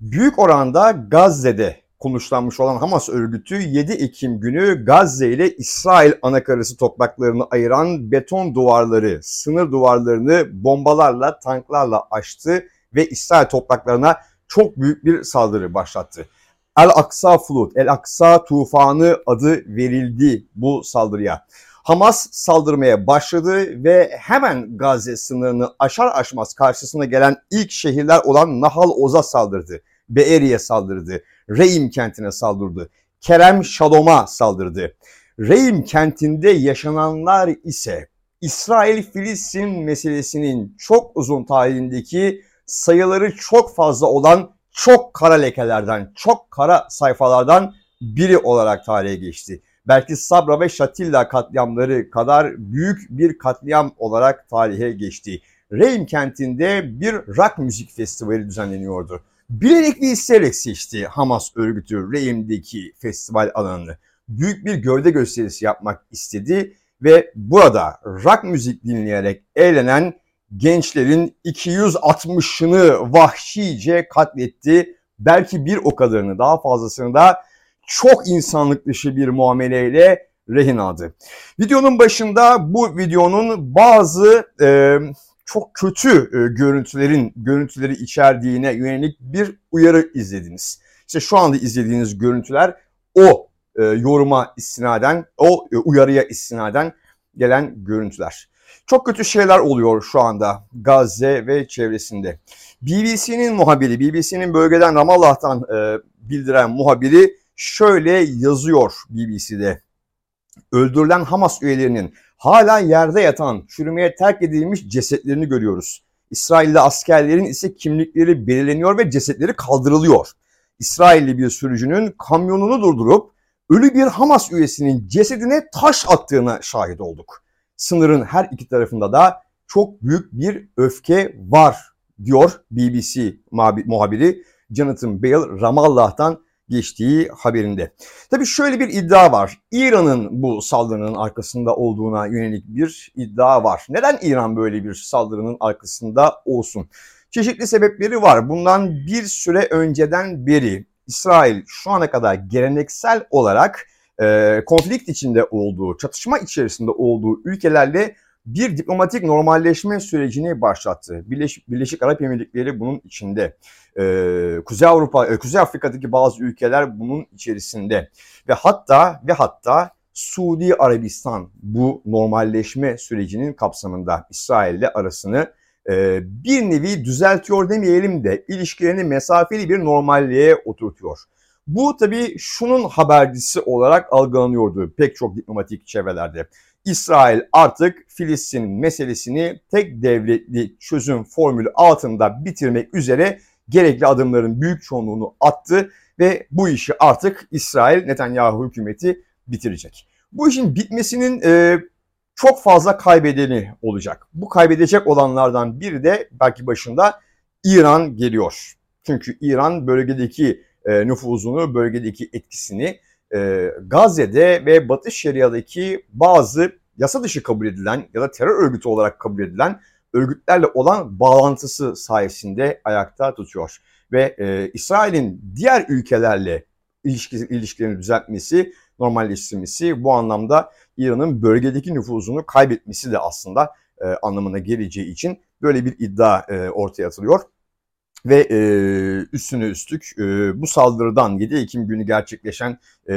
Büyük oranda Gazze'de konuşlanmış olan Hamas örgütü 7 Ekim günü Gazze ile İsrail anakarası topraklarını ayıran beton duvarları, sınır duvarlarını bombalarla, tanklarla aştı ve İsrail topraklarına çok büyük bir saldırı başlattı. El Aksa Flood, El Aksa Tufanı adı verildi bu saldırıya. Hamas saldırmaya başladı ve hemen Gazze sınırını aşar aşmaz karşısına gelen ilk şehirler olan Nahal Oz'a saldırdı. Beeri'ye saldırdı. Reim kentine saldırdı. Kerem Şalom'a saldırdı. Reim kentinde yaşananlar ise İsrail-Filistin meselesinin çok uzun tarihindeki sayıları çok fazla olan çok kara lekelerden, çok kara sayfalardan biri olarak tarihe geçti. Belki Sabra ve Şatilla katliamları kadar büyük bir katliam olarak tarihe geçti. Reim kentinde bir rock müzik festivali düzenleniyordu. Bilerek ve isteyerek seçti Hamas örgütü Reim'deki festival alanını. Büyük bir gövde gösterisi yapmak istedi ve burada rock müzik dinleyerek eğlenen gençlerin 260'ını vahşice katletti. Belki bir o kadarını daha fazlasını da çok insanlık dışı bir muameleyle rehin aldı. Videonun başında bu videonun bazı e, çok kötü e, görüntülerin görüntüleri içerdiğine yönelik bir uyarı izlediniz. İşte şu anda izlediğiniz görüntüler o e, yoruma istinaden, o e, uyarıya istinaden gelen görüntüler. Çok kötü şeyler oluyor şu anda Gazze ve çevresinde. BBC'nin muhabiri, BBC'nin bölgeden Ramallah'tan e, bildiren muhabiri şöyle yazıyor BBC'de. Öldürülen Hamas üyelerinin hala yerde yatan, çürümeye terk edilmiş cesetlerini görüyoruz. İsrailli askerlerin ise kimlikleri belirleniyor ve cesetleri kaldırılıyor. İsrailli bir sürücünün kamyonunu durdurup ölü bir Hamas üyesinin cesedine taş attığına şahit olduk. Sınırın her iki tarafında da çok büyük bir öfke var diyor BBC muhabiri Jonathan Bale Ramallah'tan geçtiği haberinde. Tabii şöyle bir iddia var. İran'ın bu saldırının arkasında olduğuna yönelik bir iddia var. Neden İran böyle bir saldırının arkasında olsun? Çeşitli sebepleri var. Bundan bir süre önceden beri İsrail şu ana kadar geleneksel olarak e, konflikt içinde olduğu, çatışma içerisinde olduğu ülkelerle bir diplomatik normalleşme sürecini başlattı. Birleşik, Birleşik Arap Emirlikleri bunun içinde. Ee, Kuzey Avrupa, e, Kuzey Afrika'daki bazı ülkeler bunun içerisinde ve hatta ve hatta Suudi Arabistan bu normalleşme sürecinin kapsamında İsrail ile arasını e, bir nevi düzeltiyor demeyelim de ilişkilerini mesafeli bir normalliğe oturtuyor. Bu tabii şunun habercisi olarak algılanıyordu pek çok diplomatik çevrelerde. İsrail artık Filistin meselesini tek devletli çözüm formülü altında bitirmek üzere gerekli adımların büyük çoğunluğunu attı ve bu işi artık İsrail Netanyahu hükümeti bitirecek. Bu işin bitmesinin e, çok fazla kaybedeni olacak. Bu kaybedecek olanlardan biri de belki başında İran geliyor. Çünkü İran bölgedeki e, nüfuzunu, bölgedeki etkisini e, Gazze'de ve Batı Şeria'daki bazı yasa dışı kabul edilen ya da terör örgütü olarak kabul edilen örgütlerle olan bağlantısı sayesinde ayakta tutuyor. Ve e, İsrail'in diğer ülkelerle ilişki, ilişkilerini düzeltmesi, normalleştirmesi bu anlamda İran'ın bölgedeki nüfuzunu kaybetmesi de aslında e, anlamına geleceği için böyle bir iddia e, ortaya atılıyor. Ve e, üstüne üstlük e, bu saldırıdan 7 Ekim günü gerçekleşen e,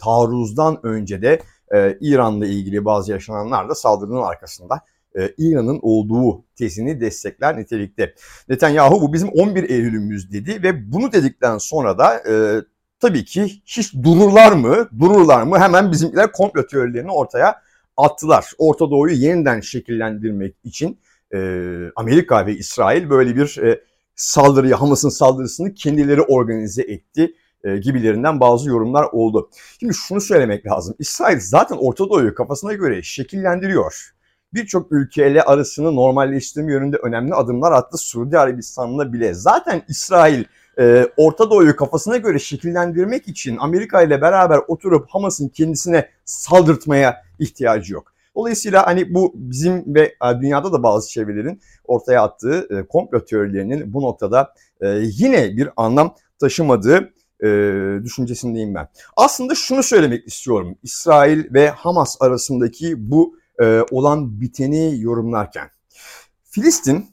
taarruzdan önce de e, İran'la ilgili bazı yaşananlar da saldırının arkasında e, İran'ın olduğu tezini destekler nitelikte. Netanyahu bu bizim 11 Eylül'ümüz dedi ve bunu dedikten sonra da e, tabii ki hiç dururlar mı? Dururlar mı? Hemen bizimkiler komplo teorilerini ortaya attılar. Orta Doğu'yu yeniden şekillendirmek için e, Amerika ve İsrail böyle bir e, saldırıyı, Hamas'ın saldırısını kendileri organize etti e, gibilerinden bazı yorumlar oldu. Şimdi şunu söylemek lazım. İsrail zaten Orta Doğu'yu kafasına göre şekillendiriyor. Birçok ülkeyle arasını normalleştirme yönünde önemli adımlar attı Suudi Arabistan'la bile. Zaten İsrail e, Orta Doğu'yu kafasına göre şekillendirmek için Amerika ile beraber oturup Hamas'ın kendisine saldırtmaya ihtiyacı yok. Dolayısıyla hani bu bizim ve e, dünyada da bazı çevrelerin ortaya attığı e, komplo teorilerinin bu noktada e, yine bir anlam taşımadığı düşüncesindeyim ben. Aslında şunu söylemek istiyorum. İsrail ve Hamas arasındaki bu olan biteni yorumlarken. Filistin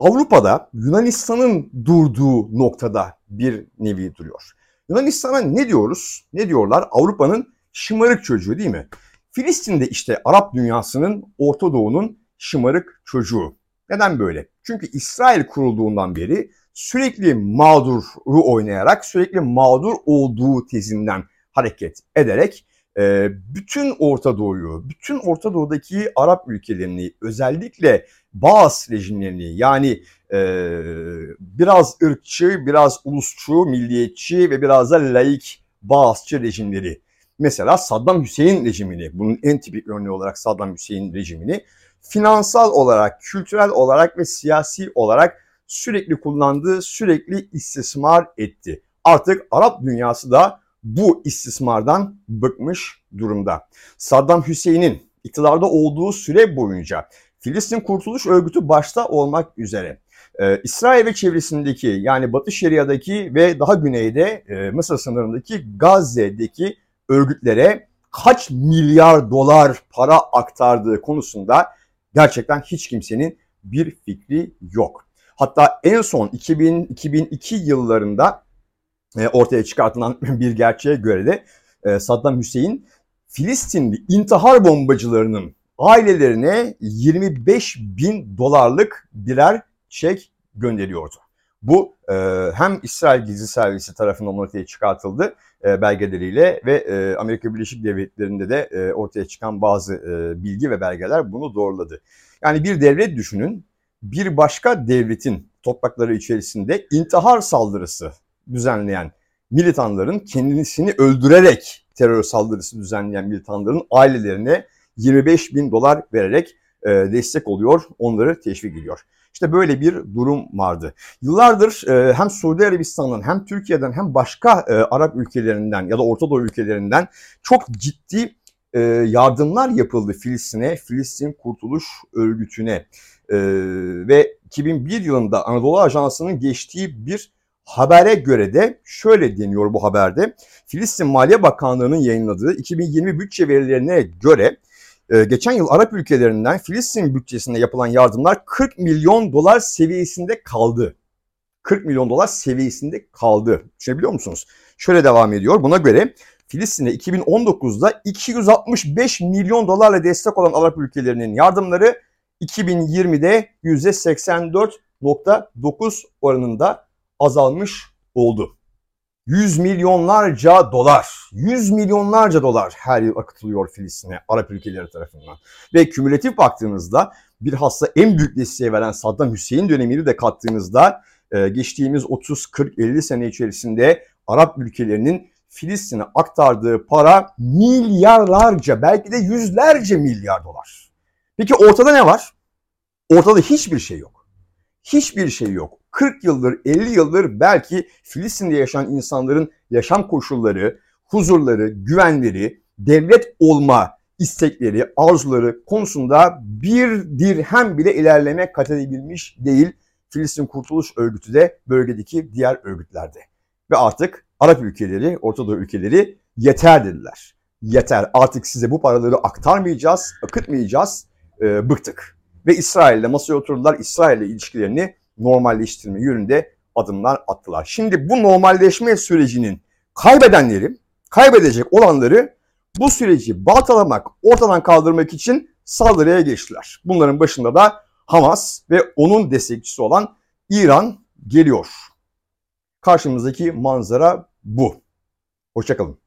Avrupa'da Yunanistan'ın durduğu noktada bir nevi duruyor. Yunanistan'a ne diyoruz? Ne diyorlar? Avrupa'nın şımarık çocuğu değil mi? Filistin'de işte Arap dünyasının, Orta Doğu'nun şımarık çocuğu. Neden böyle? Çünkü İsrail kurulduğundan beri sürekli mağduru oynayarak, sürekli mağdur olduğu tezinden hareket ederek e, bütün Orta Doğu'yu, bütün Orta Doğu'daki Arap ülkelerini, özellikle Bağız rejimlerini yani e, biraz ırkçı, biraz ulusçu, milliyetçi ve biraz da laik Bağızçı rejimleri. Mesela Saddam Hüseyin rejimini, bunun en tipik örneği olarak Saddam Hüseyin rejimini finansal olarak, kültürel olarak ve siyasi olarak sürekli kullandığı, sürekli istismar etti. Artık Arap dünyası da bu istismardan bıkmış durumda. Saddam Hüseyin'in iktidarda olduğu süre boyunca Filistin Kurtuluş Örgütü başta olmak üzere e, İsrail ve çevresindeki yani Batı Şeria'daki ve daha güneyde e, Mısır sınırındaki Gazze'deki örgütlere kaç milyar dolar para aktardığı konusunda gerçekten hiç kimsenin bir fikri yok. Hatta en son 2000-2002 yıllarında e, ortaya çıkartılan bir gerçeğe göre de e, Saddam Hüseyin Filistinli intihar bombacılarının ailelerine 25 bin dolarlık birer çek gönderiyordu. Bu e, hem İsrail Gizli Servisi tarafından ortaya çıkartıldı belgeleriyle ve Amerika Birleşik Devletleri'nde de ortaya çıkan bazı bilgi ve belgeler bunu doğruladı. Yani bir devlet düşünün, bir başka devletin toprakları içerisinde intihar saldırısı düzenleyen militanların kendisini öldürerek terör saldırısı düzenleyen militanların ailelerine 25 bin dolar vererek e, destek oluyor, onları teşvik ediyor. İşte böyle bir durum vardı. Yıllardır e, hem Suudi Arabistan'dan hem Türkiye'den hem başka e, Arap ülkelerinden ya da Orta Doğu ülkelerinden çok ciddi e, yardımlar yapıldı Filistin'e, Filistin Kurtuluş Örgütü'ne. E, ve 2001 yılında Anadolu Ajansı'nın geçtiği bir Habere göre de şöyle deniyor bu haberde. Filistin Maliye Bakanlığı'nın yayınladığı 2020 bütçe verilerine göre e, geçen yıl Arap ülkelerinden Filistin bütçesinde yapılan yardımlar 40 milyon dolar seviyesinde kaldı. 40 milyon dolar seviyesinde kaldı. Düşünebiliyor musunuz? Şöyle devam ediyor. Buna göre Filistin'e 2019'da 265 milyon dolarla destek olan Arap ülkelerinin yardımları 2020'de %84.9 oranında azalmış oldu. Yüz milyonlarca dolar, yüz milyonlarca dolar her yıl akıtılıyor Filistin'e Arap ülkeleri tarafından. Ve kümülatif baktığınızda bir hasta en büyük desteği veren Saddam Hüseyin dönemini de kattığınızda e, geçtiğimiz 30, 40, 50 sene içerisinde Arap ülkelerinin Filistin'e aktardığı para milyarlarca belki de yüzlerce milyar dolar. Peki ortada ne var? Ortada hiçbir şey yok. Hiçbir şey yok. 40 yıldır, 50 yıldır belki Filistin'de yaşayan insanların yaşam koşulları, huzurları, güvenleri, devlet olma istekleri, arzuları konusunda bir dirhem bile ilerleme kat edebilmiş değil Filistin Kurtuluş Örgütü de bölgedeki diğer örgütlerde. Ve artık Arap ülkeleri, Orta Doğu ülkeleri yeter dediler. Yeter artık size bu paraları aktarmayacağız, akıtmayacağız, e, bıktık. Ve İsrail'le masaya oturdular, İsrail'le ilişkilerini normalleştirme yönünde adımlar attılar. Şimdi bu normalleşme sürecinin kaybedenleri, kaybedecek olanları bu süreci baltalamak, ortadan kaldırmak için saldırıya geçtiler. Bunların başında da Hamas ve onun destekçisi olan İran geliyor. Karşımızdaki manzara bu. Hoşçakalın.